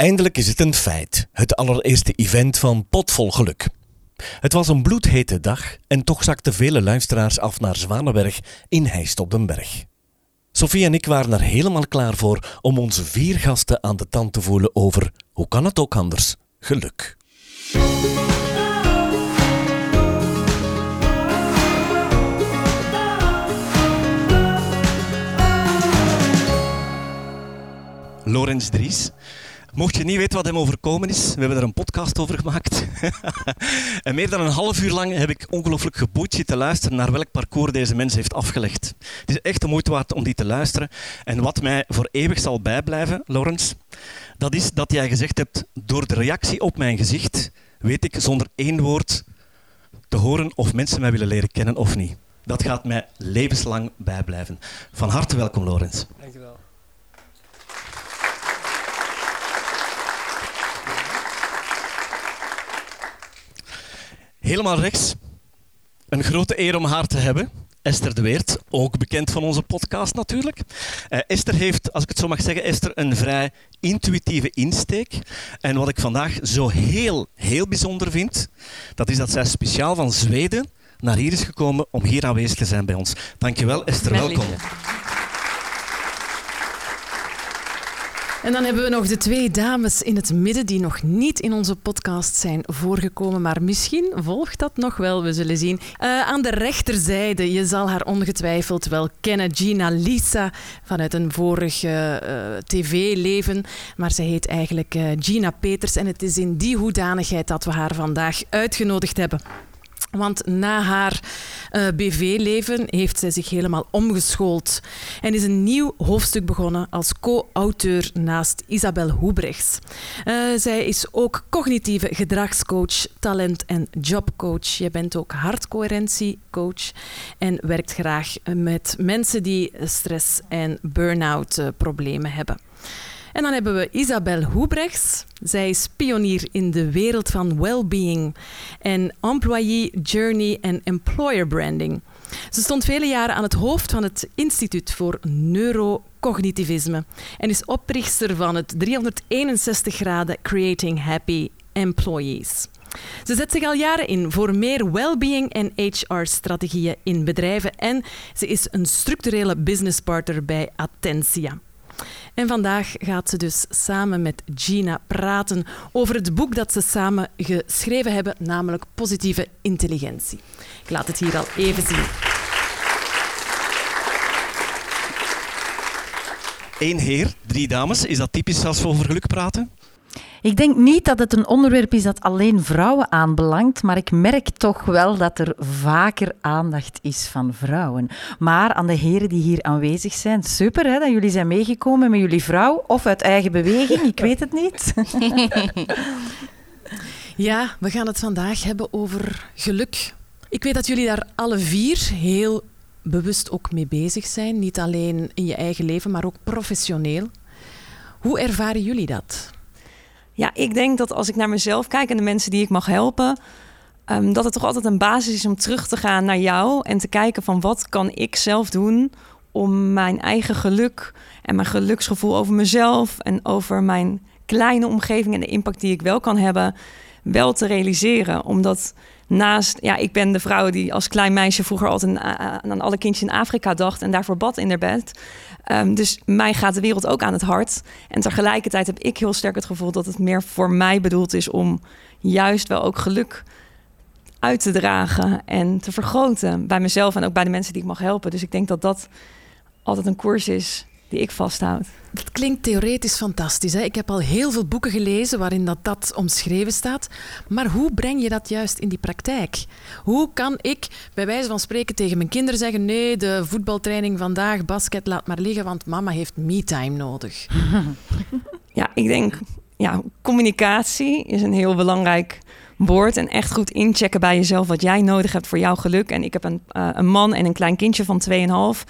Eindelijk is het een feit. Het allereerste event van Potvol Geluk. Het was een bloedhete dag en toch zakten vele luisteraars af naar Zwanenberg in Heist op den Berg. Sophie en ik waren er helemaal klaar voor om onze vier gasten aan de tand te voelen over, hoe kan het ook anders, geluk. Lorenz Dries. Mocht je niet weten wat hem overkomen is, we hebben er een podcast over gemaakt. en meer dan een half uur lang heb ik ongelooflijk geboeid zitten luisteren naar welk parcours deze mens heeft afgelegd. Het is echt de moeite waard om die te luisteren. En wat mij voor eeuwig zal bijblijven, Lorenz, dat is dat jij gezegd hebt, door de reactie op mijn gezicht weet ik zonder één woord te horen of mensen mij willen leren kennen of niet. Dat gaat mij levenslang bijblijven. Van harte welkom, Lorenz. Helemaal rechts. Een grote eer om haar te hebben. Esther de Weert, ook bekend van onze podcast natuurlijk. Uh, Esther heeft, als ik het zo mag zeggen, Esther een vrij intuïtieve insteek. En wat ik vandaag zo heel, heel bijzonder vind, dat is dat zij speciaal van Zweden naar hier is gekomen om hier aanwezig te zijn bij ons. Dankjewel Esther, welkom. En dan hebben we nog de twee dames in het midden die nog niet in onze podcast zijn voorgekomen, maar misschien volgt dat nog wel, we zullen zien. Uh, aan de rechterzijde, je zal haar ongetwijfeld wel kennen, Gina Lisa vanuit een vorig uh, tv-leven, maar ze heet eigenlijk uh, Gina Peters en het is in die hoedanigheid dat we haar vandaag uitgenodigd hebben. Want na haar uh, BV-leven heeft zij zich helemaal omgeschoold en is een nieuw hoofdstuk begonnen als co-auteur naast Isabel Hoebrechts. Uh, zij is ook cognitieve gedragscoach, talent- en jobcoach. Je bent ook hartcoherentiecoach en werkt graag met mensen die stress- en burn-out problemen hebben. En dan hebben we Isabel Hoebrechts. Zij is pionier in de wereld van well-being en employee journey en employer branding. Ze stond vele jaren aan het hoofd van het Instituut voor Neurocognitivisme en is oprichter van het 361 graden Creating Happy Employees. Ze zet zich al jaren in voor meer well-being en HR-strategieën in bedrijven en ze is een structurele businesspartner bij Attentia. En vandaag gaat ze dus samen met Gina praten over het boek dat ze samen geschreven hebben, namelijk Positieve Intelligentie. Ik laat het hier al even zien. Eén heer, drie dames. Is dat typisch als we over geluk praten? Ik denk niet dat het een onderwerp is dat alleen vrouwen aanbelangt, maar ik merk toch wel dat er vaker aandacht is van vrouwen. Maar aan de heren die hier aanwezig zijn, super hè, dat jullie zijn meegekomen met jullie vrouw of uit eigen beweging, ik weet het niet. Ja, we gaan het vandaag hebben over geluk. Ik weet dat jullie daar alle vier heel bewust ook mee bezig zijn, niet alleen in je eigen leven, maar ook professioneel. Hoe ervaren jullie dat? Ja, ik denk dat als ik naar mezelf kijk en de mensen die ik mag helpen, um, dat het toch altijd een basis is om terug te gaan naar jou en te kijken van wat kan ik zelf doen om mijn eigen geluk en mijn geluksgevoel over mezelf en over mijn kleine omgeving en de impact die ik wel kan hebben, wel te realiseren. Omdat naast, ja, ik ben de vrouw die als klein meisje vroeger altijd aan alle kindjes in Afrika dacht en daarvoor bad in haar bed. Um, dus mij gaat de wereld ook aan het hart. En tegelijkertijd heb ik heel sterk het gevoel dat het meer voor mij bedoeld is om juist wel ook geluk uit te dragen en te vergroten bij mezelf en ook bij de mensen die ik mag helpen. Dus ik denk dat dat altijd een koers is die ik vasthoud. Dat klinkt theoretisch fantastisch. Hè? Ik heb al heel veel boeken gelezen waarin dat, dat omschreven staat. Maar hoe breng je dat juist in die praktijk? Hoe kan ik bij wijze van spreken tegen mijn kinderen zeggen: nee, de voetbaltraining vandaag, basket, laat maar liggen, want mama heeft me-time nodig? Ja, ik denk, ja, communicatie is een heel belangrijk woord. En echt goed inchecken bij jezelf wat jij nodig hebt voor jouw geluk. En ik heb een, uh, een man en een klein kindje van 2,5.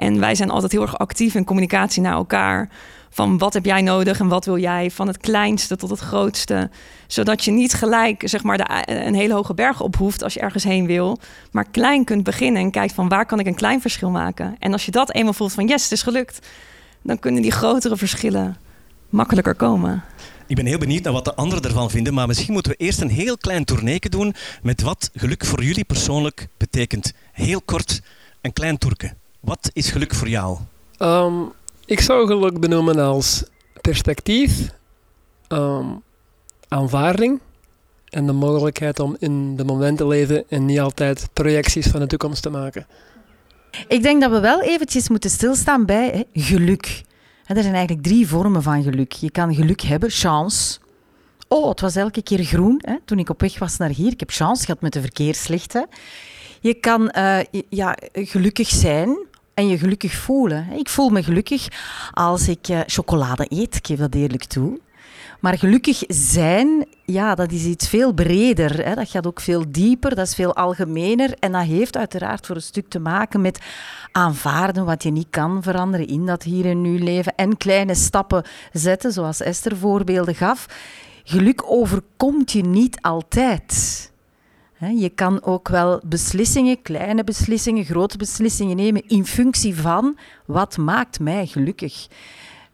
En wij zijn altijd heel erg actief in communicatie naar elkaar. Van wat heb jij nodig en wat wil jij? Van het kleinste tot het grootste. Zodat je niet gelijk zeg maar, de, een hele hoge berg op hoeft als je ergens heen wil. Maar klein kunt beginnen en kijkt van waar kan ik een klein verschil maken. En als je dat eenmaal voelt van yes, het is gelukt. Dan kunnen die grotere verschillen makkelijker komen. Ik ben heel benieuwd naar wat de anderen ervan vinden, maar misschien moeten we eerst een heel klein tourneeke doen met wat geluk voor jullie persoonlijk betekent. Heel kort, een klein toerke. Wat is geluk voor jou? Ehm, ik zou geluk benoemen als perspectief, ehm, aanvaarding en de mogelijkheid om in de moment te leven en niet altijd projecties van de toekomst te maken. Ik denk dat we wel eventjes moeten stilstaan bij hè, geluk. Hè, er zijn eigenlijk drie vormen van geluk. Je kan geluk hebben, chance. Oh, het was elke keer groen hè, toen ik op weg was naar hier. Ik heb chance gehad met de verkeerslichten. Je kan uh, ja, gelukkig zijn en je gelukkig voelen. Ik voel me gelukkig als ik uh, chocolade eet, ik geef dat eerlijk toe. Maar gelukkig zijn, ja, dat is iets veel breder. Hè. Dat gaat ook veel dieper, dat is veel algemener. En dat heeft uiteraard voor een stuk te maken met aanvaarden wat je niet kan veranderen in dat hier en nu leven. En kleine stappen zetten, zoals Esther voorbeelden gaf. Geluk overkomt je niet altijd. Je kan ook wel beslissingen, kleine beslissingen, grote beslissingen nemen in functie van wat maakt mij gelukkig.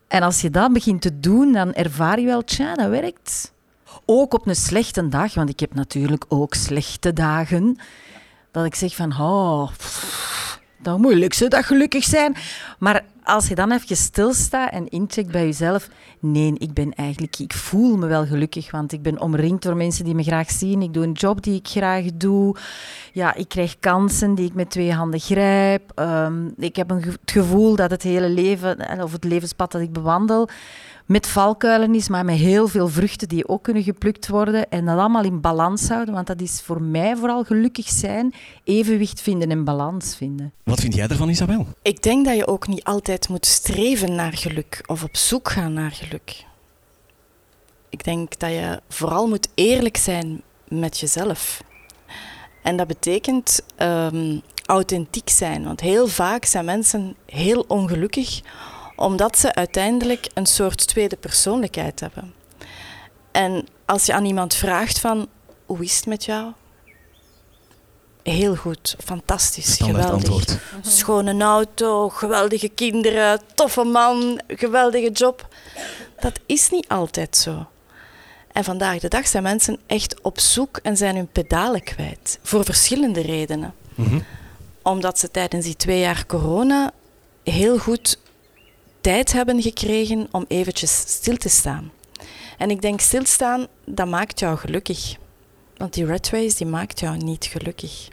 En als je dat begint te doen, dan ervaar je wel, tja, dat werkt. Ook op een slechte dag, want ik heb natuurlijk ook slechte dagen, dat ik zeg van, oh, dat moeilijkste, dat gelukkig zijn. Maar als je dan even stilstaat en incheckt bij jezelf, nee, ik ben eigenlijk, ik voel me wel gelukkig, want ik ben omringd door mensen die me graag zien. Ik doe een job die ik graag doe. Ja, ik krijg kansen die ik met twee handen grijp. Um, ik heb een, het gevoel dat het hele leven, of het levenspad dat ik bewandel, met valkuilen is, maar met heel veel vruchten die ook kunnen geplukt worden. En dat allemaal in balans houden, want dat is voor mij vooral gelukkig zijn, evenwicht vinden en balans vinden. Wat vind jij ervan, Isabel? Ik denk dat je ook niet altijd moet streven naar geluk of op zoek gaan naar geluk. Ik denk dat je vooral moet eerlijk zijn met jezelf. En dat betekent um, authentiek zijn, want heel vaak zijn mensen heel ongelukkig omdat ze uiteindelijk een soort tweede persoonlijkheid hebben. En als je aan iemand vraagt van, hoe is het met jou? Heel goed, fantastisch, geweldig. antwoord. Schone auto, geweldige kinderen, toffe man, geweldige job. Dat is niet altijd zo. En vandaag de dag zijn mensen echt op zoek en zijn hun pedalen kwijt. Voor verschillende redenen. Mm -hmm. Omdat ze tijdens die twee jaar corona heel goed tijd hebben gekregen om eventjes stil te staan. En ik denk stilstaan, dat maakt jou gelukkig. Want die red race, die maakt jou niet gelukkig.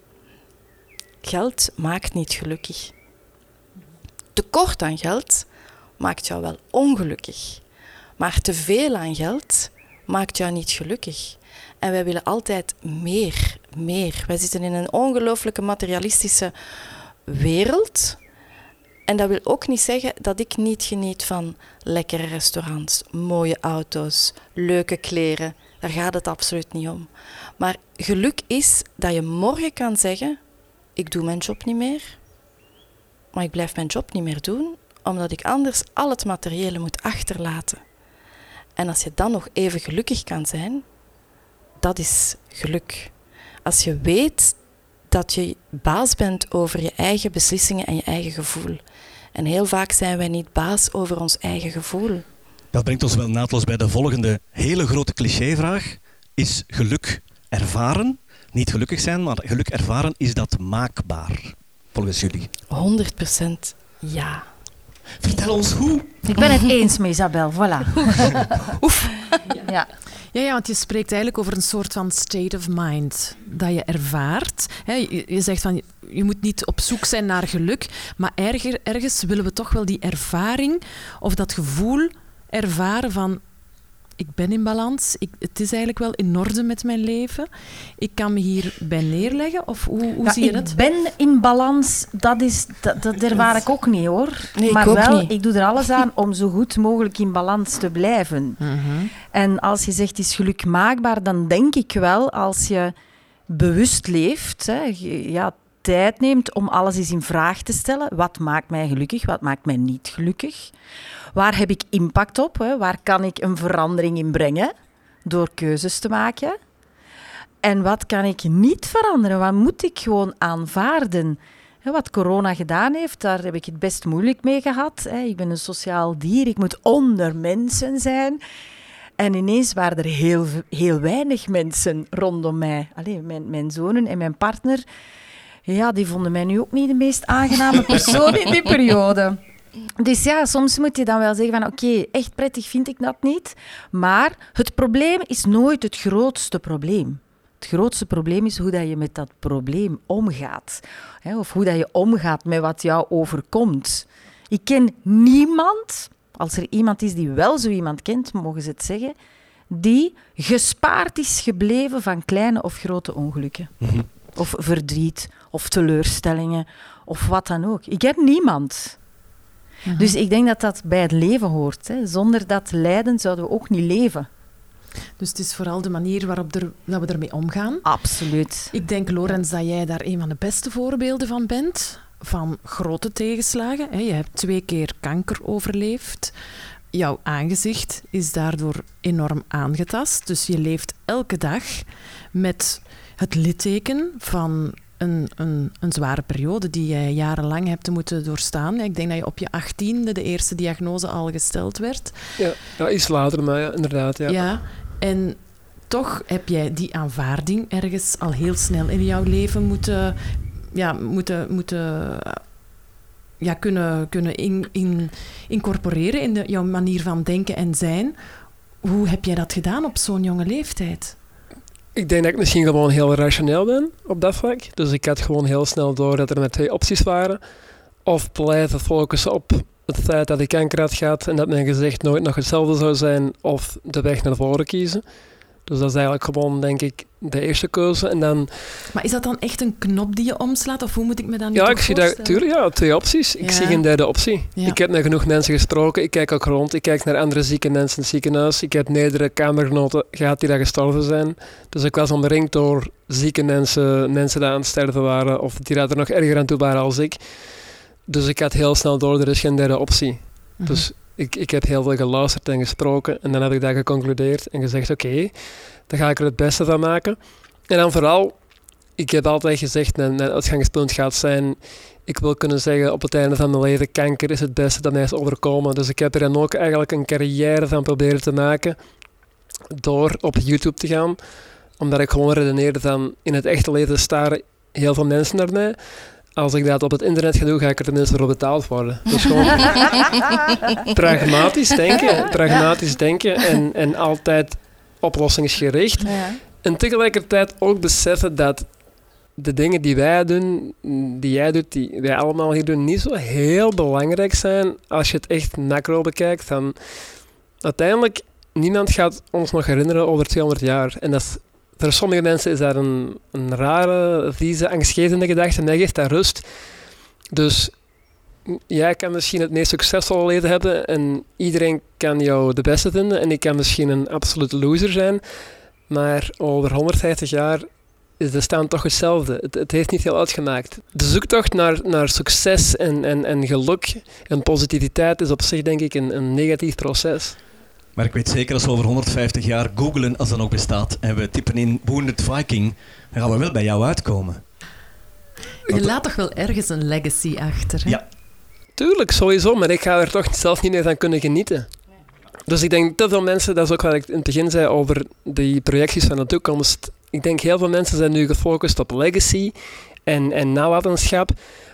Geld maakt niet gelukkig. Tekort aan geld maakt jou wel ongelukkig. Maar te veel aan geld maakt jou niet gelukkig. En wij willen altijd meer, meer. Wij zitten in een ongelooflijke materialistische wereld en dat wil ook niet zeggen dat ik niet geniet van lekkere restaurants, mooie auto's, leuke kleren. Daar gaat het absoluut niet om. Maar geluk is dat je morgen kan zeggen: Ik doe mijn job niet meer. Maar ik blijf mijn job niet meer doen, omdat ik anders al het materiële moet achterlaten. En als je dan nog even gelukkig kan zijn, dat is geluk. Als je weet dat je baas bent over je eigen beslissingen en je eigen gevoel. En heel vaak zijn wij niet baas over ons eigen gevoel. Dat brengt ons wel naadloos bij de volgende hele grote clichévraag. Is geluk ervaren? Niet gelukkig zijn, maar geluk ervaren, is dat maakbaar? Volgens jullie? 100% ja. Vertel ons hoe. Ik ben het eens met Isabel, voilà. Oef. Ja. Ja, ja, want je spreekt eigenlijk over een soort van state of mind dat je ervaart. je, je, zegt van je moet niet op zoek zijn naar geluk, maar ergens willen we toch wel die ervaring of dat gevoel ervaren van ik ben in balans, ik, het is eigenlijk wel in orde met mijn leven. Ik kan me hierbij neerleggen, of hoe, hoe ja, zie je het? Ik ben in balans, dat, is, dat, dat ervaar ik ook niet hoor. Nee, maar ik wel, niet. ik doe er alles aan om zo goed mogelijk in balans te blijven. Mhm. En als je zegt is geluk maakbaar, dan denk ik wel als je bewust leeft, hè, ja, tijd neemt om alles eens in vraag te stellen. Wat maakt mij gelukkig? Wat maakt mij niet gelukkig? Waar heb ik impact op? Hè? Waar kan ik een verandering in brengen door keuzes te maken? En wat kan ik niet veranderen? Wat moet ik gewoon aanvaarden? Wat corona gedaan heeft, daar heb ik het best moeilijk mee gehad. Ik ben een sociaal dier, ik moet onder mensen zijn. En ineens waren er heel, heel weinig mensen rondom mij. Allee, mijn, mijn zonen en mijn partner, ja, die vonden mij nu ook niet de meest aangename persoon in die periode. Dus ja, soms moet je dan wel zeggen van oké, echt prettig vind ik dat niet. Maar het probleem is nooit het grootste probleem. Het grootste probleem is hoe dat je met dat probleem omgaat. Hè, of hoe dat je omgaat met wat jou overkomt. Ik ken niemand, als er iemand is die wel zo iemand kent, mogen ze het zeggen, die gespaard is gebleven van kleine of grote ongelukken. Of verdriet, of teleurstellingen, of wat dan ook. Ik heb niemand. Dus ik denk dat dat bij het leven hoort. Hè. Zonder dat lijden zouden we ook niet leven. Dus het is vooral de manier waarop er, dat we ermee omgaan. Absoluut. Ik denk, Lorenz, dat jij daar een van de beste voorbeelden van bent. Van grote tegenslagen. hè. Je hebt twee keer kanker overleefd. Jouw aangezicht is daardoor enorm aangetast. Dus je leeft elke dag met het litteken van een, een, een zware periode die jij jarenlang hebt moeten doorstaan. Ik denk dat je op je achttiende de eerste diagnose al gesteld werd. Ja, ja iets later, maar ja, inderdaad. Ja. Ja, en toch heb jij die aanvaarding ergens al heel snel in jouw leven moeten, ja, moeten, moeten ja, kunnen, kunnen in, in, incorporeren in de, jouw manier van denken en zijn. Hoe heb jij dat gedaan op zo'n jonge leeftijd? Ik denk dat ik misschien gewoon heel rationeel ben op dat vlak. Dus ik had gewoon heel snel door dat er maar twee opties waren. Of blijven focussen op het feit dat ik kanker had en dat mijn gezicht nooit nog hetzelfde zou zijn, of de weg naar voren kiezen. Dus dat is eigenlijk gewoon, denk ik, de eerste keuze. En dan, Maar is dat dan echt een knop die je omslaat? Of hoe moet ik me dan nu ja, ik zie daar, voorstellen? tuurlijk, ja, twee opties. Ik Ja. zie geen derde optie. Ja. Ik heb met genoeg mensen gesproken. Ik kijk ook rond. Ik kijk naar andere zieke mensen in het ziekenhuis. Ik heb meerdere kamergenoten gehad die daar gestorven zijn. Dus ik was omringd door zieke mensen, mensen die aan het sterven waren, of die daar er nog erger aan toe waren als ik. Dus ik had heel snel door, er is geen derde optie. Mhm. Dus ik, ik heb heel veel geluisterd en gesproken. En dan heb ik dat geconcludeerd en gezegd, oké, dan ga ik er het beste van maken. En dan vooral, ik heb altijd gezegd, mijn, mijn uitgangspunt gaat zijn, ik wil kunnen zeggen op het einde van mijn leven, kanker is het beste dat mij is overkomen. Dus ik heb er dan ook eigenlijk een carrière van proberen te maken door op YouTube te gaan. Omdat ik gewoon redeneerde van, in het echte leven staren heel veel mensen naar mij. Als ik dat op het internet ga doen, ga ik er tenminste voor betaald worden. Dus gewoon pragmatisch denken, pragmatisch denken en, en altijd oplossingsgericht. Ja. En tegelijkertijd ook beseffen dat de dingen die wij doen, die jij doet, die wij allemaal hier doen, niet zo heel belangrijk zijn als je het echt macro bekijkt. Dan uiteindelijk, niemand gaat ons nog herinneren over 200 jaar. En dat is, voor sommige mensen is dat een, een rare, vieze, angstgevende gedachte. Mij geeft dat rust. Dus jij kan misschien het meest succesvolle leven hebben en iedereen kan jou de beste vinden. En ik kan misschien een absolute loser zijn. Maar over 150 jaar is de stand toch hetzelfde. Het, het heeft niet veel uitgemaakt. De zoektocht naar, naar succes en, en, en geluk en positiviteit is op zich denk ik een, een negatief proces. Maar ik weet zeker als we over 150 jaar googlen, als dat nog bestaat, en we typen in Wounded Viking, dan gaan we wel bij jou uitkomen. Je laat toch wel ergens een legacy achter. Hè? Ja. Tuurlijk, sowieso, maar ik ga er toch zelf niet meer van kunnen genieten. Dus ik denk te veel mensen, dat is ook wat ik in het begin zei over die projecties van de toekomst. Ik denk heel veel mensen zijn nu gefocust op legacy en, en nalatenschap.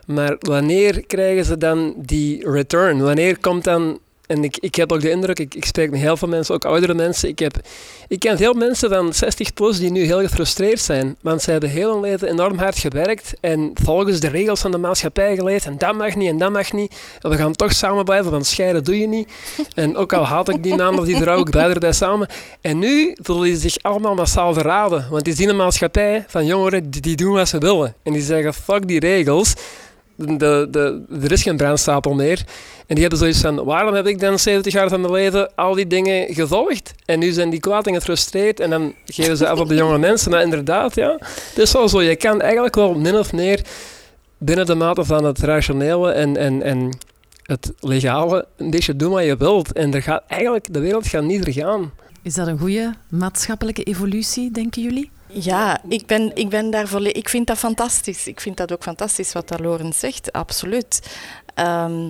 Maar wanneer krijgen ze dan die return? Wanneer komt dan... En ik, ik heb ook de indruk, ik, ik spreek met heel veel mensen, ook oudere mensen. Ik, heb, ik ken veel mensen van 60 plus die nu heel gefrustreerd zijn. Want ze hebben heel hun leven enorm hard gewerkt en volgens de regels van de maatschappij geleefd. En dat mag niet en dat mag niet. En we gaan toch samen blijven, want scheiden doe je niet. En ook al haat ik die naam of die vrouw, ik blijf erbij samen. En nu voelen die zich allemaal massaal verraden. Want die zien een maatschappij van jongeren die doen wat ze willen. En die zeggen, fuck die regels. De, de, er is geen brandstapel meer. En die hebben zoiets van, waarom heb ik dan 70 jaar van mijn leven al die dingen gevolgd? En nu zijn die kwaad en gefrustreerd en dan geven ze af op de jonge mensen. Maar inderdaad, ja, het is wel zo. Je kan eigenlijk wel min of meer binnen de mate van het rationele en, en, en het legale een beetje doen wat je wilt. En er gaat eigenlijk, de wereld gaat niet vergaan. Is dat een goede maatschappelijke evolutie, denken jullie? Ja, ik, ben, ik, ben daar volle- ik vind dat fantastisch. Ik vind dat ook fantastisch wat dat Lorenz zegt, absoluut. Ehm,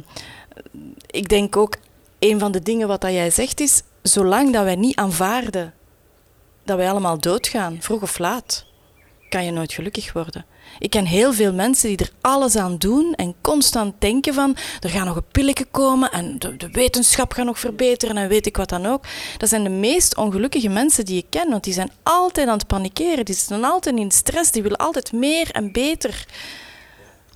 ik denk ook, een van de dingen wat dat jij zegt is, zolang dat wij niet aanvaarden dat wij allemaal doodgaan, vroeg of laat, kan je nooit gelukkig worden. Ik ken heel veel mensen die er alles aan doen en constant denken van er gaan nog een pilletje komen en de, de, wetenschap gaat nog verbeteren en weet ik wat dan ook. Dat zijn de meest ongelukkige mensen die ik ken, want die zijn altijd aan het panikeren, die zitten altijd in stress, die willen altijd meer en beter.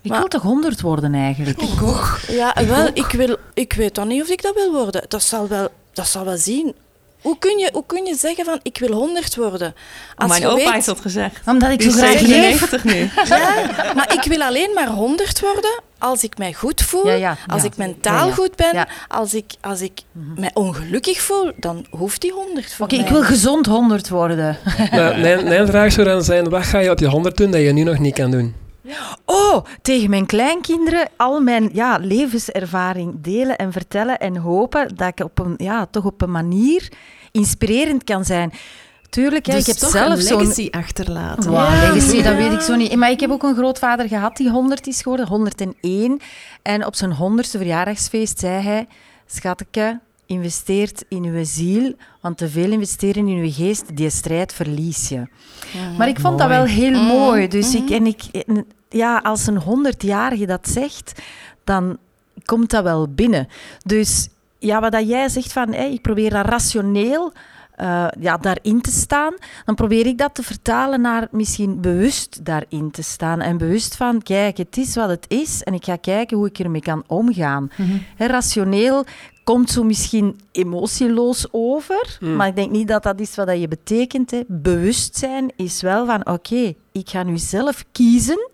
Ik wil toch honderd worden eigenlijk? Ik ook. Ja, Ik wel, ook. ik, wil, ik weet dan niet of ik dat wil worden. Dat zal wel, dat zal wel zien. Hoe kun, je, hoe kun je zeggen van ik wil 100 worden? Als Mijn opa weet- heeft dat gezegd. Omdat ik zo is graag leef. 97 nu. Ja, maar ik wil alleen maar 100 worden als ik mij goed voel, Ja, ja, als ja. ik mentaal Ja, ja. goed ben. Ja. Als ik, als ik mij ongelukkig voel, dan hoeft die 100 voor Oké, mij. ik wil gezond honderd worden. Nou, mijn, mijn vraag zou dan zijn, wat ga je op je 100 doen dat je nu nog niet kan doen? Oh, tegen mijn kleinkinderen al mijn ja, levenservaring delen en vertellen en hopen dat ik op een, ja, toch op een manier inspirerend kan zijn. Tuurlijk, hè, dus ik heb zelf een zo'n... legacy achterlaten. Ja. legacy, dat weet ik zo niet. Maar ik heb ook een grootvader gehad die 100 is geworden, 101. En op zijn 100ste verjaardagsfeest zei hij: Schatke, investeert in uw ziel, want te veel investeren in uw geest, die strijd verlies je. Maar ik vond dat wel heel Mm, mooi. Dus mhm. ik, en ik, en ja, als een 100-jarige dat zegt, dan komt dat wel binnen. Dus ja, wat dat jij zegt van, hé, ik probeer dat rationeel eh, ja, daarin te staan, dan probeer ik dat te vertalen naar misschien bewust daarin te staan. En bewust van, kijk, het is wat het is en ik ga kijken hoe ik ermee kan omgaan. Hè, rationeel komt zo misschien emotieloos over, Mm. maar ik denk niet dat dat is wat dat je betekent. Hè. Bewustzijn is wel van, oké, ik ga nu zelf kiezen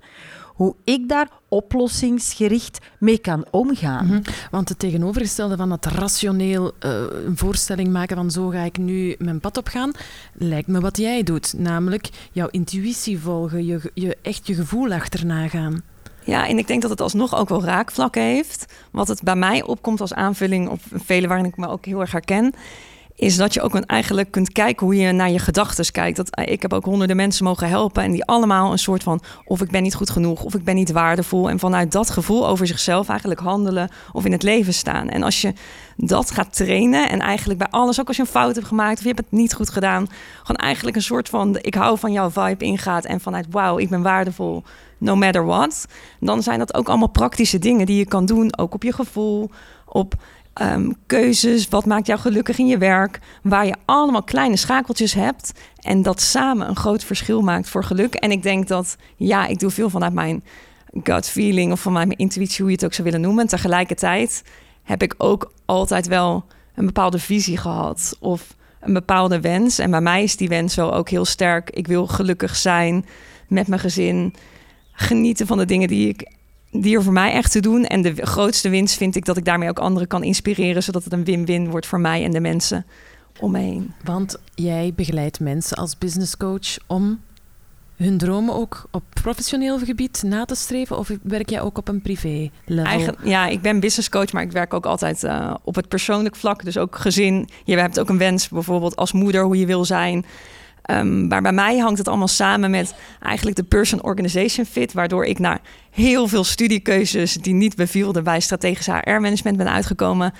hoe ik daar oplossingsgericht mee kan omgaan. Mhm. Want het tegenovergestelde van het rationeel eh, een voorstelling maken van zo ga ik nu mijn pad op gaan, lijkt me wat jij doet. Namelijk jouw intuïtie volgen, je, je, echt je gevoel achterna gaan. Ja, en ik denk dat het alsnog ook wel raakvlakken heeft. Wat het bij mij opkomt als aanvulling op vele waarin ik me ook heel erg herken, is dat je ook een- eigenlijk kunt kijken hoe je naar je gedachten kijkt. Dat, eh, ik heb ook honderden mensen mogen helpen en die allemaal een soort van of ik ben niet goed genoeg of ik ben niet waardevol. En vanuit dat gevoel over zichzelf eigenlijk handelen of in het leven staan. En als je dat gaat trainen en eigenlijk bij alles, ook als je een fout hebt gemaakt of je hebt het niet goed gedaan, gewoon eigenlijk een soort van ik hou van jouw vibe ingaat en vanuit wauw, ik ben waardevol, no matter what. Dan zijn dat ook allemaal praktische dingen die je kan doen, ook op je gevoel, op ehm, keuzes, wat maakt jou gelukkig in je werk, waar je allemaal kleine schakeltjes hebt en dat samen een groot verschil maakt voor geluk. En ik denk dat, ja, ik doe veel vanuit mijn gut feeling of vanuit mijn intuïtie, hoe je het ook zou willen noemen. En tegelijkertijd heb ik ook altijd wel een bepaalde visie gehad of een bepaalde wens. En bij mij is die wens wel ook heel sterk. Ik wil gelukkig zijn met mijn gezin, genieten van de dingen die ik die er voor mij echt te doen. En de grootste winst vind ik dat ik daarmee ook anderen kan inspireren, zodat het een win-win wordt voor mij en de mensen om heen. Want jij begeleidt mensen als businesscoach om hun dromen ook op professioneel gebied na te streven? Of werk jij ook op een privé level? Eigen, ja, ik ben business coach, maar ik werk ook altijd eh, op het persoonlijk vlak. Dus ook gezin. Je hebt ook een wens, bijvoorbeeld als moeder, hoe je wil zijn. Ehm, maar bij mij hangt het allemaal samen met eigenlijk de person-organization fit, waardoor ik naar heel veel studiekeuzes die niet bevielden bij strategisch HR-management ben uitgekomen.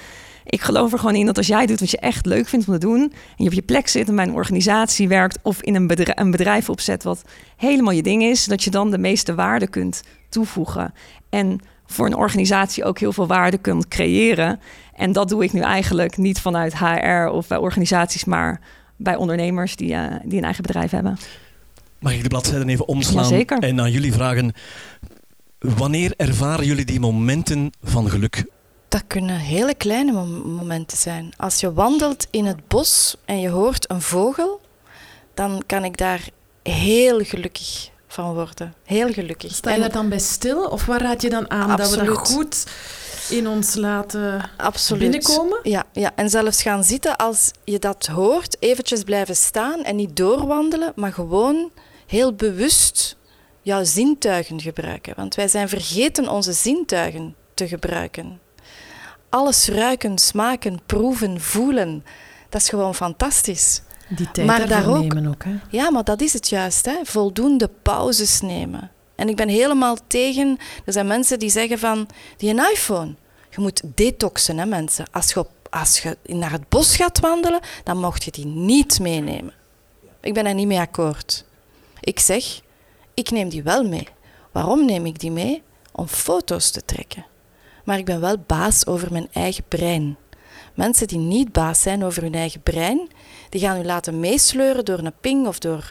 Ik geloof er gewoon in dat als jij doet wat je echt leuk vindt om te doen, en je op je plek zit en bij een organisatie werkt of in een bedrijf, een bedrijf opzet wat helemaal je ding is, dat je dan de meeste waarde kunt toevoegen. En voor een organisatie ook heel veel waarde kunt creëren. En dat doe ik nu eigenlijk niet vanuit HR of bij organisaties, maar bij ondernemers die, eh, die een eigen bedrijf hebben. Mag ik de bladzijden even omslaan Jazeker. en aan jullie vragen... Wanneer ervaren jullie die momenten van geluk? Dat kunnen hele kleine mom- momenten zijn. Als je wandelt in het bos en je hoort een vogel, dan kan ik daar heel gelukkig van worden. Heel gelukkig. Sta je En- daar dan bij stil? Of waar raad je dan aan dat we dat Absoluut. goed in ons laten Absoluut. binnenkomen? Ja, ja, en zelfs gaan zitten als je dat hoort, eventjes blijven staan en niet doorwandelen, maar gewoon heel bewust jouw zintuigen gebruiken. Want wij zijn vergeten onze zintuigen te gebruiken. Alles ruiken, smaken, proeven, voelen, dat is gewoon fantastisch. Die tijd Maar daarvoor daar ook- nemen ook. Hè? Ja, maar dat is het juist, hè? voldoende pauzes nemen. En ik ben helemaal tegen, er zijn mensen die zeggen van, die een iPhone, je moet detoxen, hè mensen. Als je op, als je naar het bos gaat wandelen, dan mocht je die niet meenemen. Ik ben daar niet mee akkoord. Ik zeg, ik neem die wel mee. Waarom neem ik die mee? Om foto's te trekken. Maar ik ben wel baas over mijn eigen brein. Mensen die niet baas zijn over hun eigen brein, die gaan u laten meesleuren door een ping of door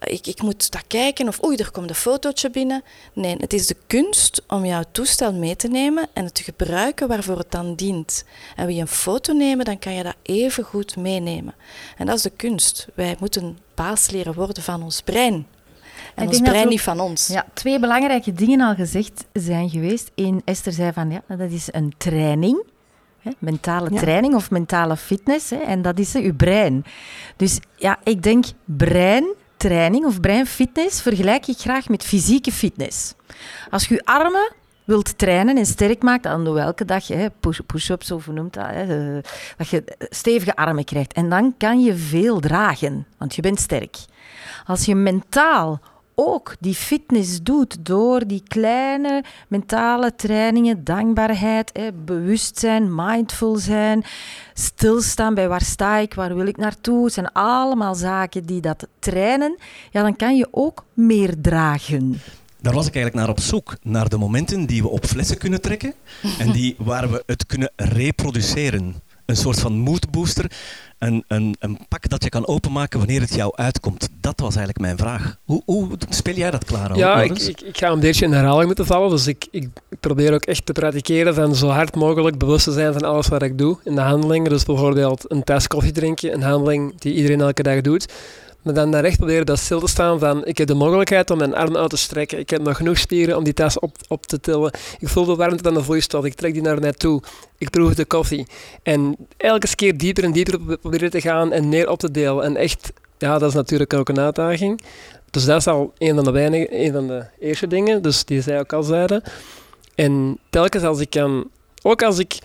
ik, ik moet dat kijken of oei, er komt een fotootje binnen. Nee, het is de kunst om jouw toestel mee te nemen en het te gebruiken waarvoor het dan dient. En wil je een foto nemen, dan kan je dat even goed meenemen. En dat is de kunst. Wij moeten baas leren worden van ons brein. En Ik ons brein niet van ons. Ja, twee belangrijke dingen al gezegd zijn geweest. Eén, Esther zei van ja, dat is een training. Hè, mentale Ja. training of mentale fitness. Hè, en dat is hè, uw brein. Dus ja, ik denk breintraining of breinfitness vergelijk ik graag met fysieke fitness. Als je je armen wilt trainen en sterk maakt, dan doe elke dag push-ups of noemt dat, hè, eh, dat je stevige armen krijgt. En dan kan je veel dragen, want je bent sterk. Als je mentaal ook die fitness doet door die kleine mentale trainingen, dankbaarheid, bewustzijn, mindful zijn, stilstaan bij waar sta ik, waar wil ik naartoe, het zijn allemaal zaken die dat trainen, ja, dan kan je ook meer dragen. Daar was ik eigenlijk naar op zoek. Naar de momenten die we op flessen kunnen trekken en die, waar we het kunnen reproduceren. Een soort van moodbooster. Een, een, een pak dat je kan openmaken wanneer het jou uitkomt. Dat was eigenlijk mijn vraag. Hoe, hoe speel jij dat klaar? Ja, ik, ik, ik ga een beetje in herhaling moeten vallen. Dus ik, ik, probeer ook echt te praktикeren van zo hard mogelijk bewust te zijn van alles wat ik doe in de handelingen. Dus bijvoorbeeld een tas koffie drinken, een handeling die iedereen elke dag doet. Maar dan daar echt proberen dat stil te staan van ik heb de mogelijkheid om mijn arm uit te strekken. Ik heb nog genoeg spieren om die tas op, op te tillen. Ik voel de warmte aan de vloeistof. Ik trek die naar mij toe. Ik proef de koffie. En elke keer dieper en dieper proberen te gaan en neer op te delen. En echt, ja, dat is natuurlijk ook een uitdaging. Dus dat is al een van de, weinige, een van de eerste dingen, dus die zij ook al zeiden. En telkens als ik kan, ook als ik,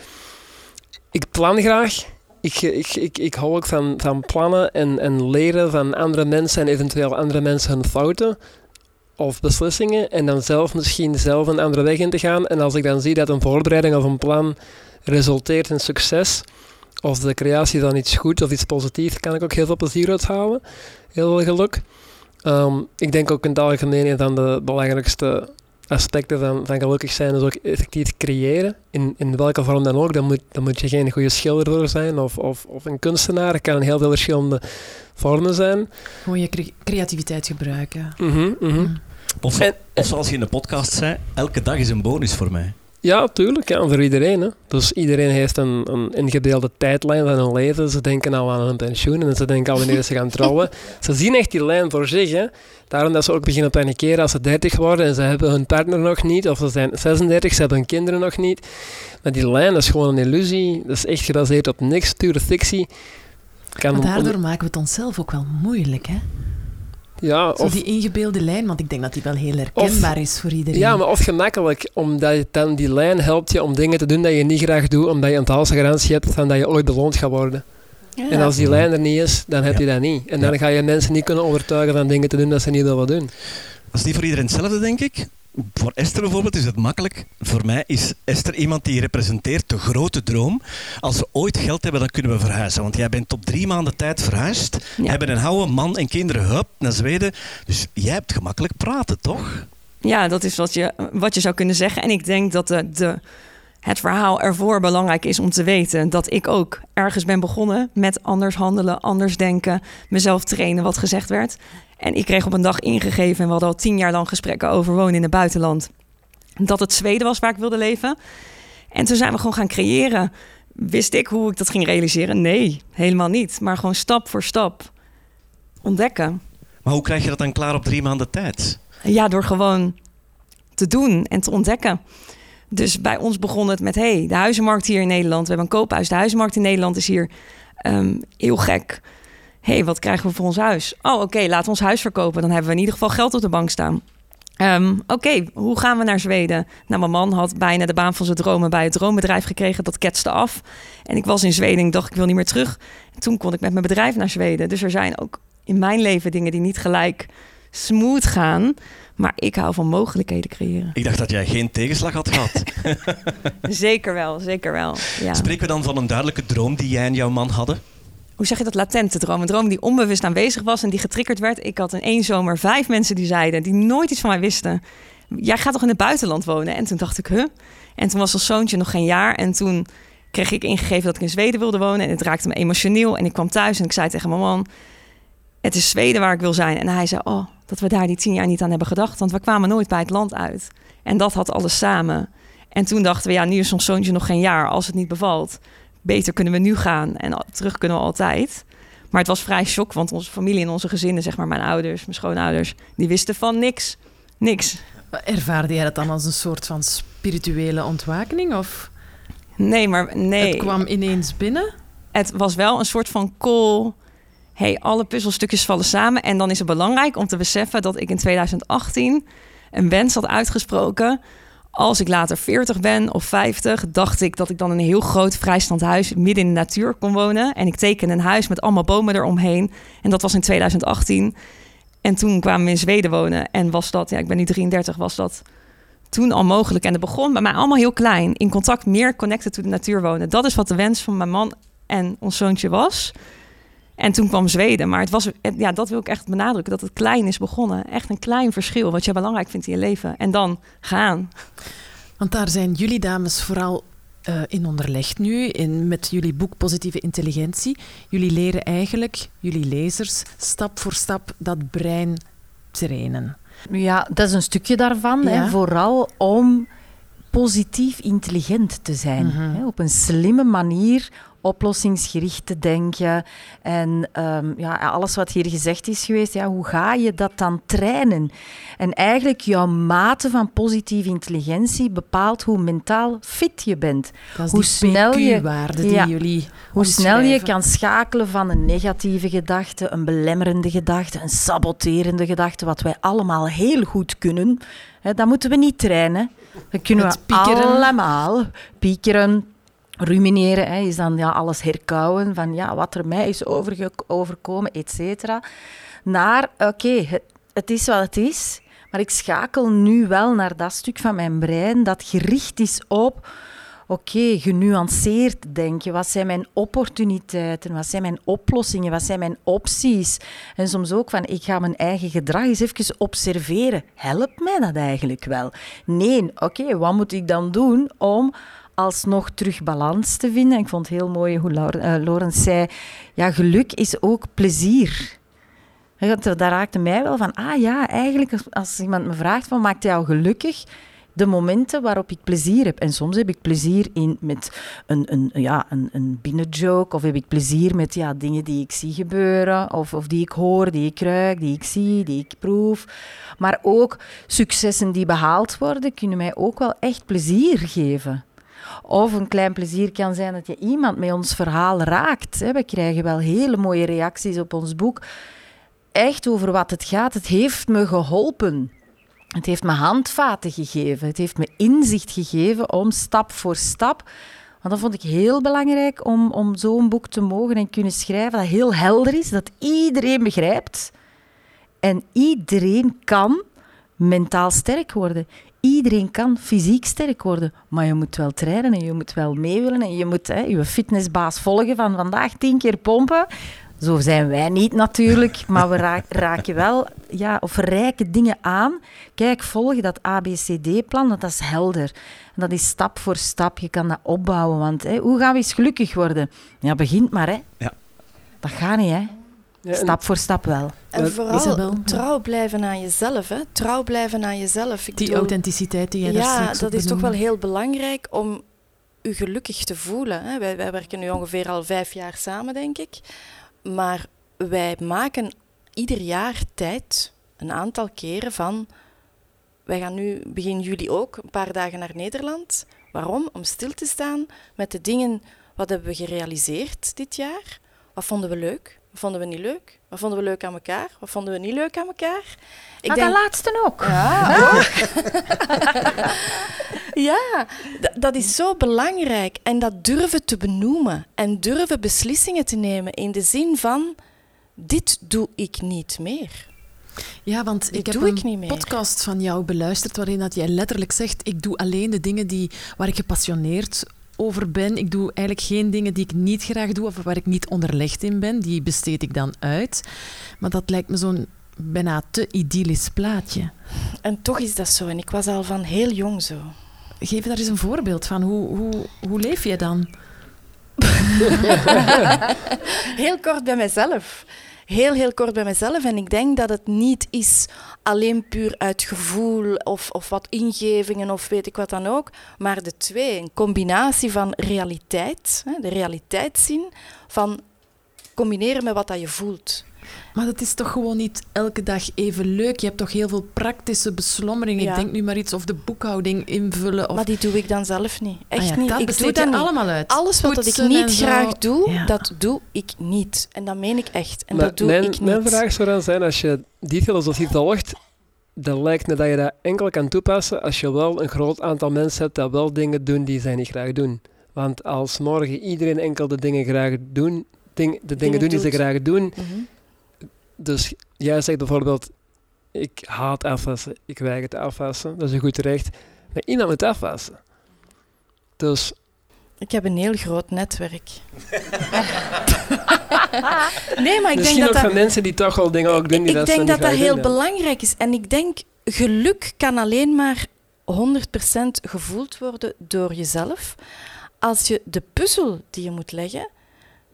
ik plan graag, ik, ik, ik, ik hou ook van, van plannen en, en leren van andere mensen en eventueel andere mensen hun fouten of beslissingen en dan zelf misschien zelf een andere weg in te gaan. En als ik dan zie dat een voorbereiding of een plan resulteert in succes, of de creatie van iets goed of iets positiefs, kan ik ook heel veel plezier uithalen. Heel veel geluk. Ehm, ik denk ook in het algemeen een de belangrijkste aspecten van, van gelukkig zijn is ook effectief creëren. In, in welke vorm dan ook. Dan moet, dan moet je geen goede schilder voor zijn of, of, of een kunstenaar. Het kan in heel veel verschillende vormen zijn. Gewoon je cre- creativiteit gebruiken. Mhm, mhm. Of, En- of zoals je in de podcast zei, elke dag is een bonus voor mij. Ja, tuurlijk. Ja, voor iedereen. Hè. Dus iedereen heeft een, een ingebeelde tijdlijn van hun leven. Ze denken al aan hun pensioen en ze denken al wanneer ze gaan trouwen. Ze zien echt die lijn voor zich. Hè. Daarom dat ze ook beginnen panikeren als ze 30 worden en ze hebben hun partner nog niet. Of ze zijn 36, ze hebben hun kinderen nog niet. Maar die lijn is gewoon een illusie. Dat is echt gebaseerd op niks, pure fictie. Kan Maar daardoor maken we het onszelf ook wel moeilijk, hè? Ja, Zo of, die ingebeelde lijn, want ik denk dat die wel heel herkenbaar is voor iedereen. ja, maar of gemakkelijk, omdat je dan die lijn helpt je om dingen te doen dat je niet graag doet, omdat je een valse garantie hebt van dat je ooit beloond gaat worden. Ja. En als die lijn er niet is, dan heb Ja. je dat niet. En dan ga je mensen niet kunnen overtuigen van dingen te doen dat ze niet willen doen. Dat is niet voor iedereen hetzelfde, denk ik. Voor Esther bijvoorbeeld is het makkelijk. Voor mij is Esther iemand die representeert de grote droom. Als we ooit geld hebben, dan kunnen we verhuizen. Want jij bent op drie maanden tijd verhuisd. Ja. Hebben een oude man en kinderen, hup, naar Zweden. Dus jij hebt gemakkelijk praten, toch? Ja, dat is wat je, wat je zou kunnen zeggen. En ik denk dat de, de, het verhaal ervoor belangrijk is om te weten dat ik ook ergens ben begonnen met anders handelen, anders denken, mezelf trainen, wat gezegd werd. En ik kreeg op een dag ingegeven, en we hadden al tien jaar lang gesprekken over wonen in het buitenland, dat het Zweden was waar ik wilde leven. En toen zijn we gewoon gaan creëren. Wist ik hoe ik dat ging realiseren? Nee, helemaal niet. Maar gewoon stap voor stap ontdekken. Maar hoe krijg je dat dan klaar op drie maanden tijd? Ja, door gewoon te doen en te ontdekken. Dus bij ons begon het met: hey, de huizenmarkt hier in Nederland. We hebben een koophuis. De huizenmarkt in Nederland is hier ehm, heel gek. hey, wat krijgen we voor ons huis? Oh, oké, laten we ons huis verkopen. Dan hebben we in ieder geval geld op de bank staan. Ehm, oké, hoe gaan we naar Zweden? Nou, mijn man had bijna de baan van zijn dromen bij het droombedrijf gekregen. Dat ketste af. En ik was in Zweden en ik dacht, ik wil niet meer terug. En toen kon ik met mijn bedrijf naar Zweden. Dus er zijn ook in mijn leven dingen die niet gelijk smooth gaan. Maar ik hou van mogelijkheden creëren. Ik dacht dat jij geen tegenslag had gehad. zeker wel, zeker wel. Ja. Spreken we dan van een duidelijke droom die jij en jouw man hadden? Hoe zeg je dat? Latente droom. Een droom die onbewust aanwezig was en die getriggerd werd. Ik had in één zomer vijf mensen die zeiden, die nooit iets van mij wisten. Jij gaat toch in het buitenland wonen? En toen dacht ik, huh? En toen was ons zoontje nog geen jaar. En toen kreeg ik ingegeven dat ik in Zweden wilde wonen. En het raakte me emotioneel. En ik kwam thuis en ik zei tegen mijn man... het is Zweden waar ik wil zijn. En hij zei, oh, dat we daar die tien jaar niet aan hebben gedacht. Want we kwamen nooit bij het land uit. En dat had alles samen. En toen dachten we, ja, nu is ons zoontje nog geen jaar. Als het niet bevalt, beter kunnen we nu gaan. En terug kunnen we altijd. Maar het was vrij shock, want onze familie en onze gezinnen, zeg maar mijn ouders, mijn schoonouders, die wisten van niks. Niks. Ervaarde jij dat dan als een soort van spirituele ontwakening? Of? Nee, maar nee. Het kwam ineens binnen? Het was wel een soort van call. Hey, alle puzzelstukjes vallen samen. En dan is het belangrijk om te beseffen dat ik in 2018 een wens had uitgesproken. Als ik later 40 ben of 50, dacht ik dat ik dan een heel groot vrijstand huis midden in de natuur kon wonen. En ik teken een huis met allemaal bomen eromheen. En dat was in 2018. En toen kwamen we in Zweden wonen. En was dat, ja, ik ben nu 33, was dat toen al mogelijk. En het begon bij mij allemaal heel klein. In contact, meer connected to de natuur wonen. Dat is wat de wens van mijn man en ons zoontje was. En toen kwam Zweden. Maar het was, ja, dat wil ik echt benadrukken. Dat het klein is begonnen. Echt een klein verschil. Wat je belangrijk vindt in je leven. En dan gaan. Want daar zijn jullie dames vooral uh, in onderlegd nu. In, met jullie boek Positieve Intelligentie. Jullie leren eigenlijk, jullie lezers, stap voor stap dat brein trainen. Ja, dat is een stukje daarvan. Hè, vooral om positief intelligent te zijn. Mhm. hè, op een slimme manier oplossingsgericht te denken. En um, ja, alles wat hier gezegd is geweest, ja, hoe ga je dat dan trainen? En eigenlijk jouw mate van positieve intelligentie bepaalt hoe mentaal fit je bent. hoe snel je, die ja, jullie Hoe snel je kan schakelen van een negatieve gedachte, een belemmerende gedachte, een saboterende gedachte, wat wij allemaal heel goed kunnen. Hè, dat moeten we niet trainen. Dat kunnen we piekeren. allemaal. Piekeren, rumineren hè, is dan ja, alles herkauwen van ja, wat er mij is overgekomen, et cetera. Naar, oké, het, het, is wat het is, maar ik schakel nu wel naar dat stuk van mijn brein dat gericht is op, oké, genuanceerd denken. Wat zijn mijn opportuniteiten? Wat zijn mijn oplossingen? Wat zijn mijn opties? En soms ook van, ik ga mijn eigen gedrag eens even observeren. Helpt mij dat eigenlijk wel? Nee, oké, wat moet ik dan doen om alsnog terug balans te vinden. Ik vond het heel mooi hoe Laurens uh, zei, ja, geluk is ook plezier. Dat raakte mij wel van, ah ja, eigenlijk als, iemand me vraagt van, maakt jou gelukkig? De momenten waarop ik plezier heb. En soms heb ik plezier in, met een, een, ja, een, een binnenjoke, of heb ik plezier met ja, dingen die ik zie gebeuren, of, of die ik hoor, die ik ruik, die ik zie, die ik proef. Maar ook successen die behaald worden, kunnen mij ook wel echt plezier geven. Of een klein plezier kan zijn dat je iemand met ons verhaal raakt. We krijgen wel hele mooie reacties op ons boek. Echt over wat het gaat. Het heeft me geholpen. Het heeft me handvaten gegeven. Het heeft me inzicht gegeven om stap voor stap. Want dat vond ik heel belangrijk om, om zo'n boek te mogen en kunnen schrijven dat heel helder is, dat iedereen begrijpt. En iedereen kan mentaal sterk worden. Iedereen kan fysiek sterk worden, maar je moet wel trainen en je moet wel mee willen en je moet hè, je fitnessbaas volgen van vandaag tien keer pompen. Zo zijn wij niet natuurlijk, maar we raken wel ja, of rijken dingen aan. Kijk, volg dat ABCD-plan, dat is helder. En dat is stap voor stap, je kan dat opbouwen. Want hè, hoe gaan we eens gelukkig worden? Ja, begint maar, hè. Ja. Dat gaat niet, hè stap voor stap wel. En vooral trouw blijven aan jezelf. Hè? Trouw blijven aan jezelf. Ik die authenticiteit die jij ja, Ja, dat is toch wel heel belangrijk om je gelukkig te voelen. Hè? Wij, wij werken nu ongeveer al vijf jaar samen, denk ik. Maar wij maken ieder jaar tijd, een aantal keren van... Wij gaan nu begin juli ook een paar dagen naar Nederland. Waarom? Om stil te staan met de dingen... Wat hebben we gerealiseerd dit jaar? Wat vonden we leuk? Wat vonden we niet leuk? Wat vonden we leuk aan elkaar? Wat vonden we niet leuk aan elkaar? Ik ah, denk... dat laatste ook. Ja, ook. ja dat is zo belangrijk. En dat durven te benoemen en durven beslissingen te nemen in de zin van: dit doe ik niet meer. Ja, want ik heb een ik podcast van jou beluisterd waarin dat jij letterlijk zegt ik doe alleen de dingen die, waar ik gepassioneerd over ben. Ik doe eigenlijk geen dingen die ik niet graag doe of waar ik niet onderlegd in ben. Die besteed ik dan uit. Maar dat lijkt me zo'n bijna te idyllisch plaatje. En toch is dat zo. En ik was al van heel jong zo. Geef daar eens een voorbeeld van. Hoe, hoe, hoe leef je dan? Heel kort bij mezelf. Heel, heel kort bij mezelf. En ik denk dat het niet is alleen puur uit gevoel of, of wat ingevingen of weet ik wat dan ook. Maar de twee, een combinatie van realiteit, de realiteit zien, van combineren met wat dat je voelt. Maar dat is toch gewoon niet elke dag even leuk? Je hebt toch heel veel praktische beslommeringen. Ja. Ik denk nu maar iets of de boekhouding invullen. Of... Maar die doe ik dan zelf niet. Echt Ah ja, niet. Dat ik doe dat allemaal uit. Alles wat dat ik niet zo. graag doe, Ja. dat doe ik niet. En dat meen ik echt. En Maar dat doe mijn, ik niet. mijn vraag zou dan zijn, als je die filosofie volgt, dan lijkt me dat je dat enkel kan toepassen als je wel een groot aantal mensen hebt dat wel dingen doen die zij niet graag doen. Want als morgen iedereen enkel de dingen graag doen, ding, de dingen, doen die ze graag doen, Mhm. Dus jij zegt bijvoorbeeld, ik haat afwassen, ik weiger te afwassen, dat is een goed recht. Maar iemand moet afwassen. Dus Ik heb een heel groot netwerk. nee, maar ik misschien denk dat dat, van mensen die toch wel dingen ook doen die ik dat denk dat dat heel doen, belangrijk is. En ik denk, geluk kan alleen maar 100% gevoeld worden door jezelf. Als je de puzzel die je moet leggen,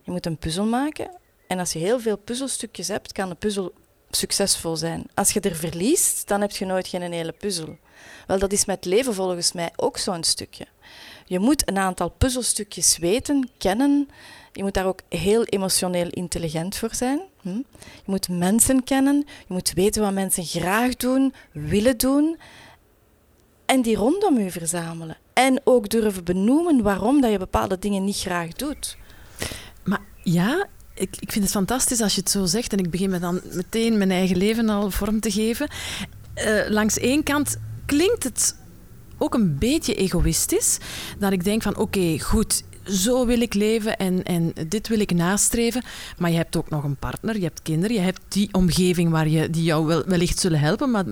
je moet een puzzel maken. En als je heel veel puzzelstukjes hebt, kan de puzzel succesvol zijn. Als je er verliest, dan heb je nooit geen hele puzzel. Wel, dat is met leven volgens mij ook zo'n stukje. Je moet een aantal puzzelstukjes weten, kennen. Je moet daar ook heel emotioneel intelligent voor zijn. Hm? Je moet mensen kennen. Je moet weten wat mensen graag doen, willen doen. En die rondom u verzamelen. En ook durven benoemen waarom dat je bepaalde dingen niet graag doet. Maar ja, ik, ik vind het fantastisch als je het zo zegt. En ik begin me dan meteen mijn eigen leven al vorm te geven. Eh, langs één kant klinkt het ook een beetje egoïstisch. Dat ik denk van oké, goed, zo wil ik leven en, en dit wil ik nastreven. Maar je hebt ook nog een partner, je hebt kinderen, je hebt die omgeving waar je, die jou wel, wellicht zullen helpen, maar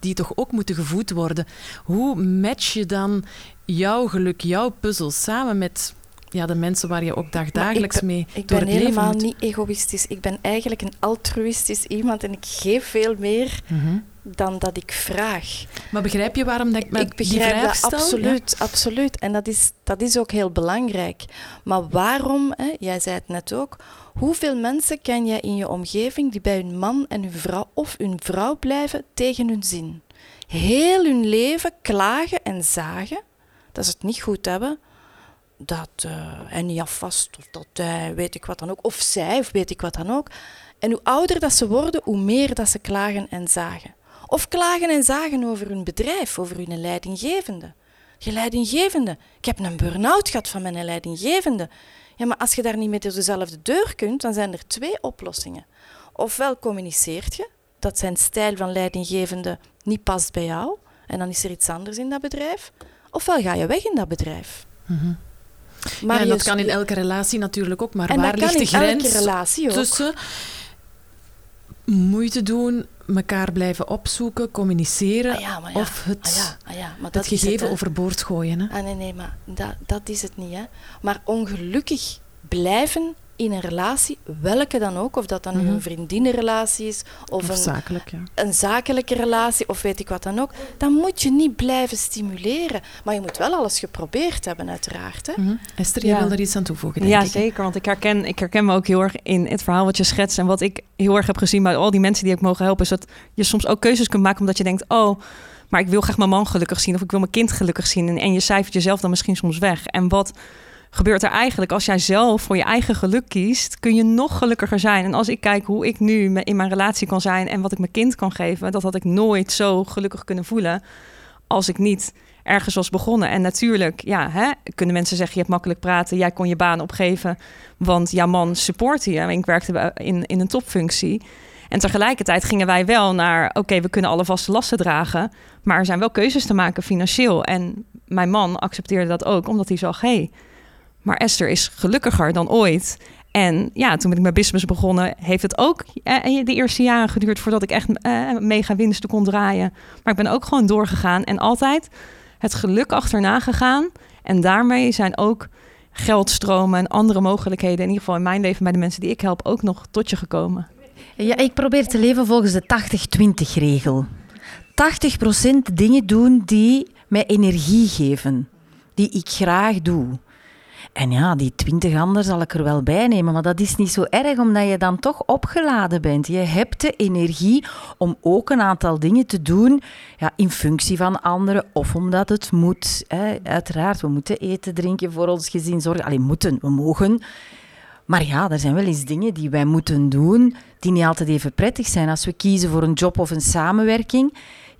die toch ook moeten gevoed worden. Hoe match je dan jouw geluk, jouw puzzel samen met ja, de mensen waar je ook dagdagelijks ben- mee Ik door ben het helemaal niet egoïstisch. Ik ben eigenlijk een altruïstisch iemand en ik geef veel meer Mhm. dan dat ik vraag. Maar begrijp je waarom dat ik, ik die begrijp vraag dat stel? absoluut, absoluut. En dat is, dat is ook heel belangrijk. Maar waarom, hè, jij zei het net ook, hoeveel mensen ken jij in je omgeving die bij hun man en hun vrouw of hun vrouw blijven tegen hun zin? Heel hun leven klagen en zagen dat ze het niet goed hebben, dat eh, hij niet afvast of dat hij weet ik wat dan ook, of zij of weet ik wat dan ook. En hoe ouder dat ze worden, hoe meer dat ze klagen en zagen. Of klagen en zagen over hun bedrijf, over hun leidinggevende. Je leidinggevende. Ik heb een burn-out gehad van mijn leidinggevende. Ja, maar als je daar niet mee door dezelfde deur kunt, dan zijn er twee oplossingen. Ofwel communiceert je dat zijn stijl van leidinggevende niet past bij jou, en dan is er iets anders in dat bedrijf. Ofwel ga je weg in dat bedrijf. Mhm. Maar ja, dat kan in elke relatie natuurlijk ook, maar en waar ligt de elke grens relatie ook. tussen moeite doen, elkaar blijven opzoeken, communiceren Ah ja, maar ja. of het, Ah ja, ah ja, maar het dat is gegeven overboord gooien? Hè? Ah, nee, nee, maar dat, dat is het niet. Hè. Maar ongelukkig blijven in een relatie, welke dan ook, of dat dan nu Mhm. een vriendinnenrelatie is, of, Of een, zakelijk, ja. een zakelijke relatie, of weet ik wat dan ook, dan moet je niet blijven stimuleren. Maar je moet wel alles geprobeerd hebben, uiteraard. Hè. Mhm. Esther, jij Ja. wil er iets aan toevoegen, denk Ja, ik. zeker. Want ik herken, ik herken me ook heel erg in het verhaal wat je schetst. En wat ik heel erg heb gezien bij al die mensen die ik mogen helpen, is dat je soms ook keuzes kunt maken omdat je denkt: oh, maar ik wil graag mijn man gelukkig zien of ik wil mijn kind gelukkig zien. En, en je cijfert jezelf dan misschien soms weg. En wat gebeurt er eigenlijk als jij zelf voor je eigen geluk kiest? Kun je nog gelukkiger zijn. En als ik kijk hoe ik nu in mijn relatie kan zijn en wat ik mijn kind kan geven, dat had ik nooit zo gelukkig kunnen voelen als ik niet ergens was begonnen. En natuurlijk, ja, hè, kunnen mensen zeggen: je hebt makkelijk praten, jij kon je baan opgeven, want jouw man supportte je. Ik werkte in, in een topfunctie. En tegelijkertijd gingen wij wel naar: oké, we kunnen alle vaste lasten dragen, maar er zijn wel keuzes te maken financieel. En mijn man accepteerde dat ook, omdat hij zag: hey, maar Esther is gelukkiger dan ooit. En ja, toen ben ik mijn business begonnen, heeft het ook eh, de eerste jaren geduurd voordat ik echt eh, mega winsten kon draaien. Maar ik ben ook gewoon doorgegaan en altijd het geluk achterna gegaan. En daarmee zijn ook geldstromen en andere mogelijkheden, in ieder geval in mijn leven bij de mensen die ik help, ook nog tot je gekomen. Ja, ik probeer te leven volgens de 80-20 regel. 80% dingen doen die mij energie geven, die ik graag doe. En ja, die twintig anderen zal ik er wel bij nemen, maar dat is niet zo erg, omdat je dan toch opgeladen bent. Je hebt de energie om ook een aantal dingen te doen ja, in functie van anderen of omdat het moet. Hè. Uiteraard, we moeten eten, drinken voor ons gezin zorgen. Alleen moeten, we mogen. Maar ja, er zijn wel eens dingen die wij moeten doen die niet altijd even prettig zijn. Als we kiezen voor een job of een samenwerking,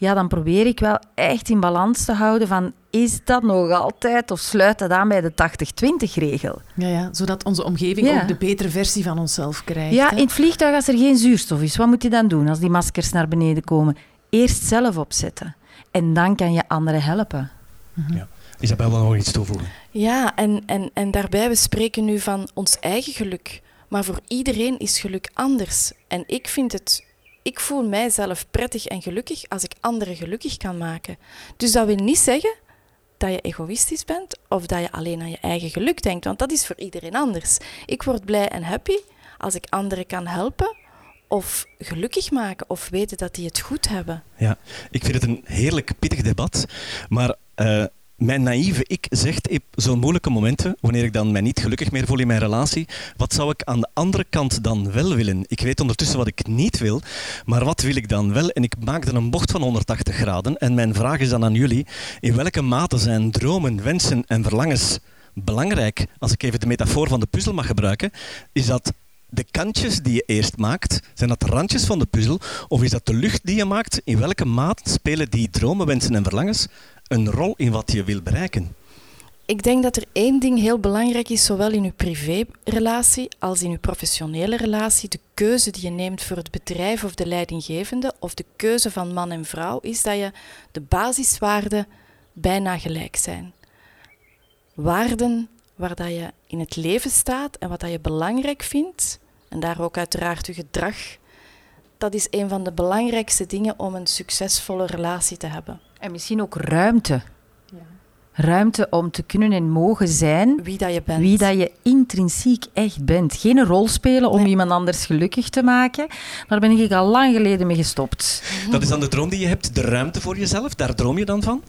ja, dan probeer ik wel echt in balans te houden van is dat nog altijd of sluit dat aan bij de 80-20-regel? Ja, ja, zodat onze omgeving ook de betere versie van onszelf krijgt. Ja, in het vliegtuig als er geen zuurstof is, wat moet je dan doen als die maskers naar beneden komen? Eerst zelf opzetten en dan kan je anderen helpen. Mhm. Ja. Isabel, wil nog iets toevoegen? Ja, en, en, en daarbij, we spreken nu van ons eigen geluk. Maar voor iedereen is geluk anders. En ik vind het ik voel mijzelf prettig en gelukkig als ik anderen gelukkig kan maken. Dus dat wil niet zeggen dat je egoïstisch bent of dat je alleen aan je eigen geluk denkt, want dat is voor iedereen anders. Ik word blij en happy als ik anderen kan helpen of gelukkig maken of weten dat die het goed hebben. Ja, ik vind het een heerlijk pittig debat, maar uh, mijn naïeve ik zegt op zo'n moeilijke momenten, wanneer ik dan mij niet gelukkig meer voel in mijn relatie, wat zou ik aan de andere kant dan wel willen? Ik weet ondertussen wat ik niet wil, maar wat wil ik dan wel? En ik maak dan een bocht van 180 graden. En mijn vraag is dan aan jullie, in welke mate zijn dromen, wensen en verlangens belangrijk? Als ik even de metafoor van de puzzel mag gebruiken, is dat de kantjes die je eerst maakt, zijn dat de randjes van de puzzel? Of is dat de lucht die je maakt? In welke mate spelen die dromen, wensen en verlangens een rol in wat je wil bereiken? Ik denk dat er één ding heel belangrijk is, zowel in je privérelatie als in je professionele relatie. De keuze die je neemt voor het bedrijf of de leidinggevende, of de keuze van man en vrouw, is dat je de basiswaarden bijna gelijk zijn. Waarden waar dat je in het leven staat en wat dat je belangrijk vindt, en daar ook uiteraard je gedrag, dat is een van de belangrijkste dingen om een succesvolle relatie te hebben. En misschien ook ruimte. Ja. Ruimte om te kunnen en mogen zijn wie dat je bent. Wie dat je intrinsiek echt bent. Geen rol spelen om iemand anders gelukkig te maken. Daar ben ik al lang geleden mee gestopt. Dat is dan de droom die je hebt, de ruimte voor jezelf. Daar droom je dan van?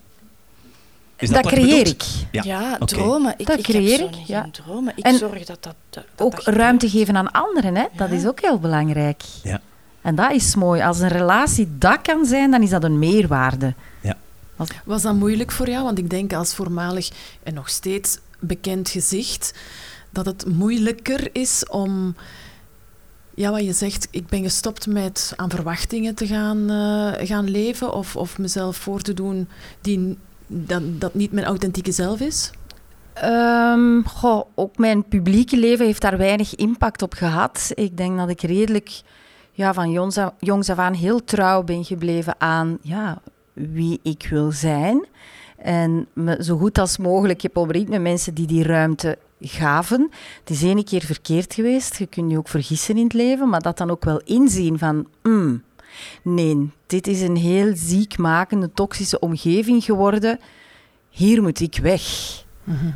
Is dat, dat creëer ik. Ja, ja dromen. Ik, dat ik creëer ik. Ja. dromen. Ik en zorg dat dat. dat ook ruimte geven aan anderen, hè? dat is ook heel belangrijk. Ja. En dat is mooi. Als een relatie dat kan zijn, dan is dat een meerwaarde. Ja. Was dat moeilijk voor jou? Want ik denk als voormalig en nog steeds bekend gezicht dat het moeilijker is om. Ja, wat je zegt, ik ben gestopt met aan verwachtingen te gaan, uh, gaan leven of, of mezelf voor te doen die, dat, dat niet mijn authentieke zelf is? Um, goh, ook mijn publieke leven heeft daar weinig impact op gehad. Ik denk dat ik redelijk ja, van jongs af, jongs af aan heel trouw ben gebleven aan ja, wie ik wil zijn. En me zo goed als mogelijk heb omringd met mensen die die ruimte gaven. Het is één keer verkeerd geweest. Je kunt je ook vergissen in het leven, maar dat dan ook wel inzien van... Mm, nee, dit is een heel ziekmakende, toxische omgeving geworden. Hier moet ik weg. Mhm.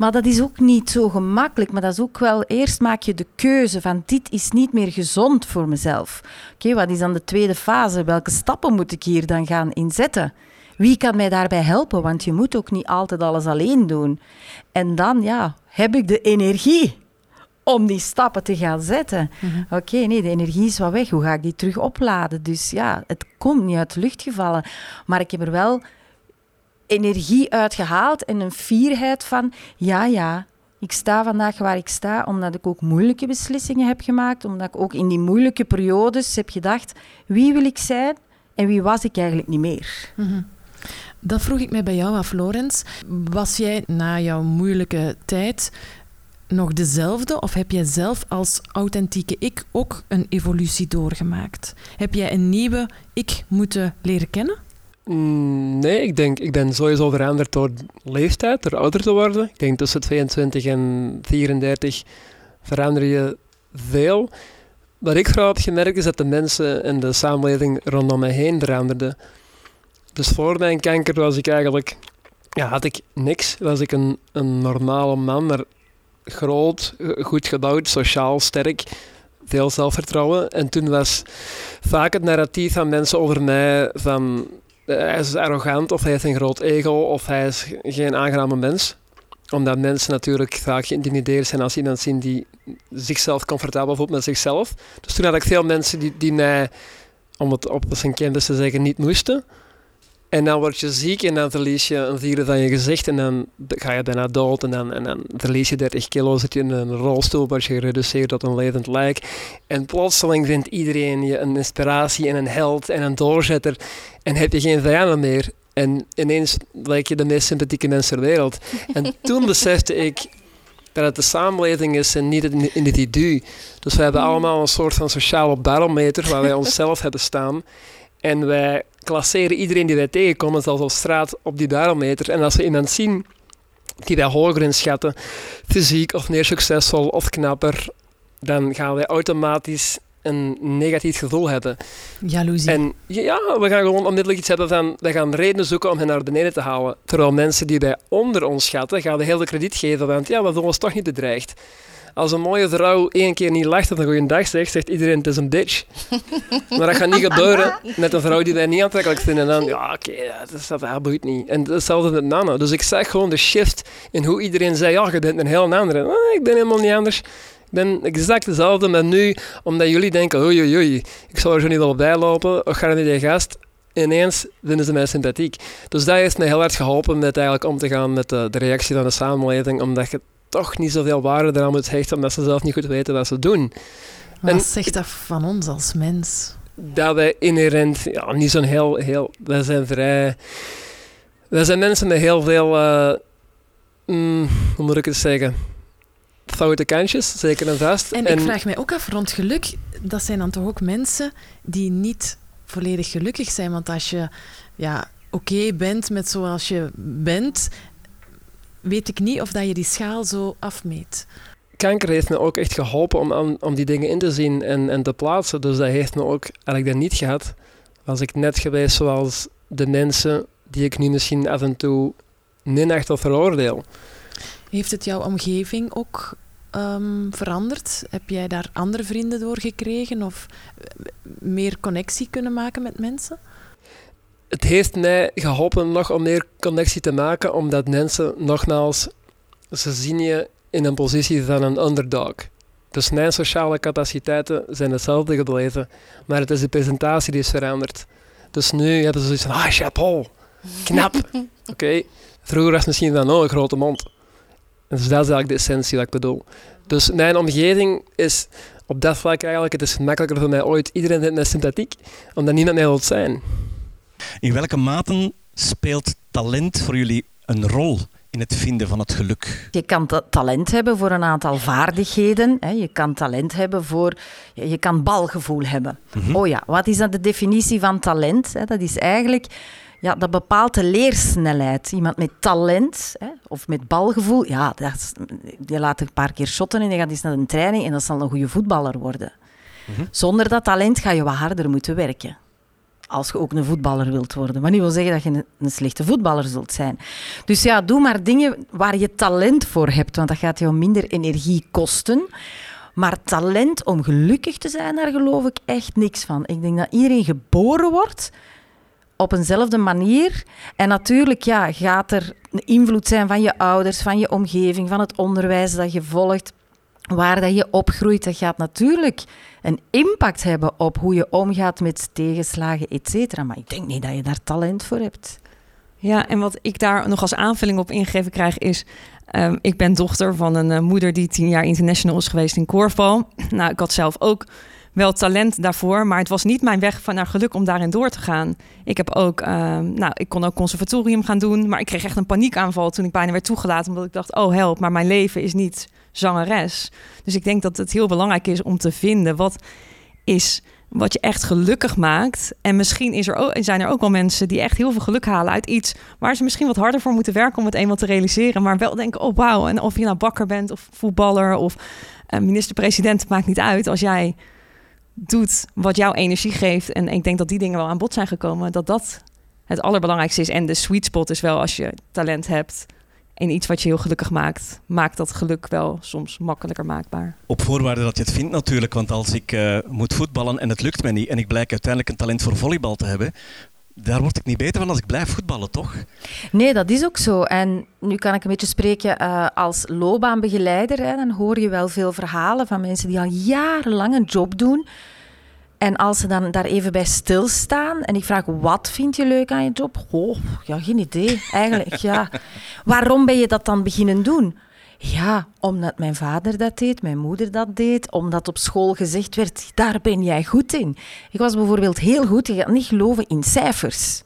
Maar dat is ook niet zo gemakkelijk. Maar dat is ook wel, eerst maak je de keuze van dit is niet meer gezond voor mezelf. Oké, wat is dan de tweede fase? Welke stappen moet ik hier dan gaan inzetten? Wie kan mij daarbij helpen? Want je moet ook niet altijd alles alleen doen. En dan, ja, heb ik de energie om die stappen te gaan zetten. Mhm. Oké, nee, de energie is wat weg. Hoe ga ik die terug opladen? Dus ja, het komt niet uit de lucht gevallen. Maar ik heb er wel energie uitgehaald en een fierheid van, ja, ja, ik sta vandaag waar ik sta omdat ik ook moeilijke beslissingen heb gemaakt, omdat ik ook in die moeilijke periodes heb gedacht, wie wil ik zijn en wie was ik eigenlijk niet meer. Mhm. Dat vroeg ik mij bij jou af, Lorenz. Was jij na jouw moeilijke tijd nog dezelfde of heb jij zelf als authentieke ik ook een evolutie doorgemaakt? Heb jij een nieuwe ik moeten leren kennen? Mm, nee, ik denk, ik ben sowieso veranderd door leeftijd, door ouder te worden. Ik denk tussen 22 en 34 verander je veel. Wat ik vooral heb gemerkt is dat de mensen en de samenleving rondom mij heen veranderden. Dus voor mijn kanker was ik eigenlijk, ja, had ik niks. Was ik een, een normale man, maar groot, goed gebouwd, sociaal sterk, veel zelfvertrouwen. En toen was vaak het narratief van mensen over mij van eh, hij is arrogant of hij heeft een groot ego of hij is geen aangename mens omdat mensen natuurlijk vaak geïntimideerd zijn als iemand zien die zichzelf comfortabel voelt met zichzelf. Dus toen had ik veel mensen die, die mij, om het op zijn kennis te zeggen, niet moesten. En dan word je ziek en dan verlies je een vierde van je gezicht en dan ga je bijna dood en dan, en dan verlies je 30 kilo, zit je in een rolstoel, word je gereduceerd tot een levend lijk. En plotseling vindt iedereen je een inspiratie en een held en een doorzetter en heb je geen vijanden meer. En ineens lijk je de meest sympathieke mens ter wereld. En toen besefte ik dat het de samenleving is en niet het individu. Dus we hebben allemaal een soort van sociale barometer waar wij onszelf hebben staan. En wij klasseren iedereen die wij tegenkomen, zelfs op straat, op die barometer. En als we iemand zien die wij hoger inschatten, fysiek of meer succesvol of knapper, dan gaan wij automatisch een negatief gevoel hebben. Jaloezie. En ja, we gaan gewoon onmiddellijk iets hebben van, we gaan redenen zoeken om hen naar beneden te halen. Terwijl mensen die wij onder ons schatten, gaan de hele krediet geven, want ja, we voelen ons toch niet bedreigd. Als een mooie vrouw één keer niet lacht of een goede dag zegt, zegt iedereen het is een bitch. maar dat gaat niet gebeuren met een vrouw die wij niet aantrekkelijk vinden. En dan, ja, oké, dat, dat boeit niet. En hetzelfde met Nana. Dus ik zag gewoon de shift in hoe iedereen zei, ja, je bent een heel andere. Ah, ik ben helemaal niet anders ben exact dezelfde, maar nu, omdat jullie denken, oei, oei, oei, ik zal er zo niet wel bij lopen, of ga niet die gast, ineens vinden ze mij sympathiek. Dus dat heeft mij heel hard geholpen met eigenlijk om te gaan met de, de reactie van de samenleving, omdat je toch niet zoveel waarde eraan moet hechten, omdat ze zelf niet goed weten wat ze doen. Wat en, zegt dat van ons als mens? Dat wij inherent, ja, niet zo'n heel, heel, wij zijn vrij, wij zijn mensen met heel veel, uh, mm, hoe moet ik het zeggen, foute kantjes, zeker en vast. En, ik vraag mij ook af, rond geluk, dat zijn dan toch ook mensen die niet volledig gelukkig zijn. Want als je ja, oké bent met zoals je bent, weet ik niet of dat je die schaal zo afmeet. Kanker heeft me ook echt geholpen om, om die dingen in te zien en, en te plaatsen. Dus dat heeft me ook, had ik dat niet gehad, was ik net geweest zoals de mensen die ik nu misschien af en toe minacht of veroordeel. Heeft het jouw omgeving ook um, veranderd? Heb jij daar andere vrienden door gekregen of meer connectie kunnen maken met mensen? Het heeft mij geholpen nog om meer connectie te maken, omdat mensen, nogmaals, ze zien je in een positie van een underdog. Dus mijn sociale capaciteiten zijn hetzelfde gebleven, maar het is de presentatie die is veranderd. Dus nu hebben ze zoiets van, ah, chapeau, knap. Oké, vroeger was het misschien van, oh, een grote mond. En dus dat is eigenlijk de essentie wat ik bedoel. Dus mijn omgeving is op dat vlak eigenlijk, het is makkelijker voor mij ooit. Iedereen vindt mij sympathiek, omdat niemand mij wil zijn. In welke mate speelt talent voor jullie een rol in het vinden van het geluk? Je kan talent hebben voor een aantal vaardigheden. Je kan talent hebben voor... Je kan balgevoel hebben. Mhm. Oh ja, wat is dan de definitie van talent? Dat is eigenlijk ja, dat bepaalt de leersnelheid. Iemand met talent hè, of met balgevoel, ja, dat die laat een paar keer shotten en die gaat eens naar een training en dat zal een goede voetballer worden. Mhm. Zonder dat talent ga je wat harder moeten werken. Als je ook een voetballer wilt worden. Maar niet wil zeggen dat je een, slechte voetballer zult zijn. Dus ja, doe maar dingen waar je talent voor hebt, want dat gaat jou minder energie kosten. Maar talent om gelukkig te zijn, daar geloof ik echt niks van. Ik denk dat iedereen geboren wordt op eenzelfde manier. En natuurlijk ja, gaat er een invloed zijn van je ouders, van je omgeving, van het onderwijs dat je volgt, waar dat je opgroeit. Dat gaat natuurlijk een impact hebben op hoe je omgaat met tegenslagen, et. Maar ik denk niet dat je daar talent voor hebt. Ja, en wat ik daar nog als aanvulling op ingegeven krijg is... Um, ik ben dochter van een uh, moeder die tien jaar international is geweest in korfbal. Nou, ik had zelf ook wel talent daarvoor, maar het was niet mijn weg van naar geluk om daarin door te gaan. Ik heb ook, ehm, nou, ik kon ook conservatorium gaan doen, maar ik kreeg echt een paniekaanval toen ik bijna werd toegelaten, omdat ik dacht, oh help, maar mijn leven is niet zangeres. Dus ik denk dat het heel belangrijk is om te vinden wat is wat je echt gelukkig maakt. En misschien is er ook, zijn er ook wel mensen die echt heel veel geluk halen uit iets waar ze misschien wat harder voor moeten werken om het eenmaal te realiseren. Maar wel denken, oh wauw, en of je nou bakker bent of voetballer of uh, minister-president maakt niet uit als jij doet wat jouw energie geeft. En ik denk dat die dingen wel aan bod zijn gekomen. Dat dat het allerbelangrijkste is. En de sweet spot is wel als je talent hebt in iets wat je heel gelukkig maakt, maakt dat geluk wel soms makkelijker maakbaar. Op voorwaarde dat je het vindt natuurlijk, want als ik uh, moet voetballen en het lukt me niet en ik blijk uiteindelijk een talent voor volleybal te hebben, daar word ik niet beter van als ik blijf voetballen, toch? Nee, dat is ook zo. En nu kan ik een beetje spreken uh, als loopbaanbegeleider. Hè, dan hoor je wel veel verhalen van mensen die al jarenlang een job doen. En als ze dan daar even bij stilstaan en ik vraag, wat vind je leuk aan je job? Oh, ja, geen idee. Eigenlijk, ja. Waarom ben je dat dan beginnen doen? Ja, omdat mijn vader dat deed, mijn moeder dat deed, omdat op school gezegd werd, daar ben jij goed in. Ik was bijvoorbeeld heel goed, je gaat niet geloven, in cijfers.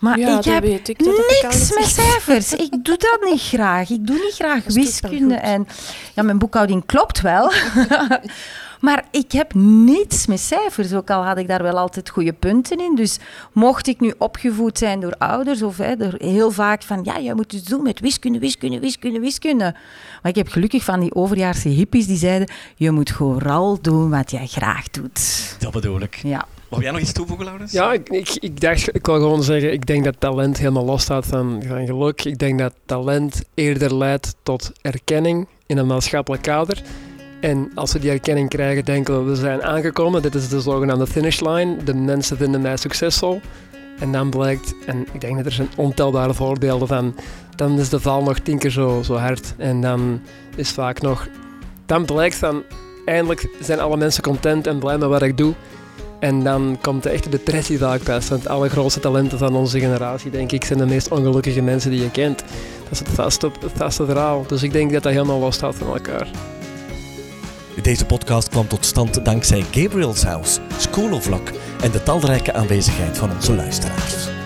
Maar ja, ik heb ik, niks met cijfers. Ik doe dat niet graag. Ik doe niet graag wiskunde. En ja, mijn boekhouding klopt wel. Maar ik heb niets met cijfers, ook al had ik daar wel altijd goede punten in. Dus mocht ik nu opgevoed zijn door ouders of hè, door heel vaak van ja, je moet het doen met wiskunde, wiskunde, wiskunde, wiskunde. Maar ik heb gelukkig van die overjaarse hippies die zeiden, je moet vooral doen wat jij graag doet. Dat bedoel ik. Ja. Wil jij nog iets toevoegen, Laurens? Ja, ik, ik, ik, dacht, ik wil gewoon zeggen, ik denk dat talent helemaal los staat van, van geluk. Ik denk dat talent eerder leidt tot erkenning in een maatschappelijk kader. En als we die erkenning krijgen, denken we, we zijn aangekomen. Dit is de zogenaamde finish line. De mensen vinden mij succesvol. En dan blijkt, en ik denk dat er zijn ontelbare voorbeelden van, dan is de val nog tien keer zo, zo hard. En dan is vaak nog, dan blijkt van, eindelijk zijn alle mensen content en blij met wat ik doe. En dan komt de echte depressie vaak pas. Want alle grootste talenten van onze generatie, denk ik, zijn de meest ongelukkige mensen die je kent. Dat is het vaste, het vaste verhaal. Dus ik denk dat dat helemaal los staat van elkaar. Deze podcast kwam tot stand dankzij Gabriel's House, School of Lock en de talrijke aanwezigheid van onze luisteraars.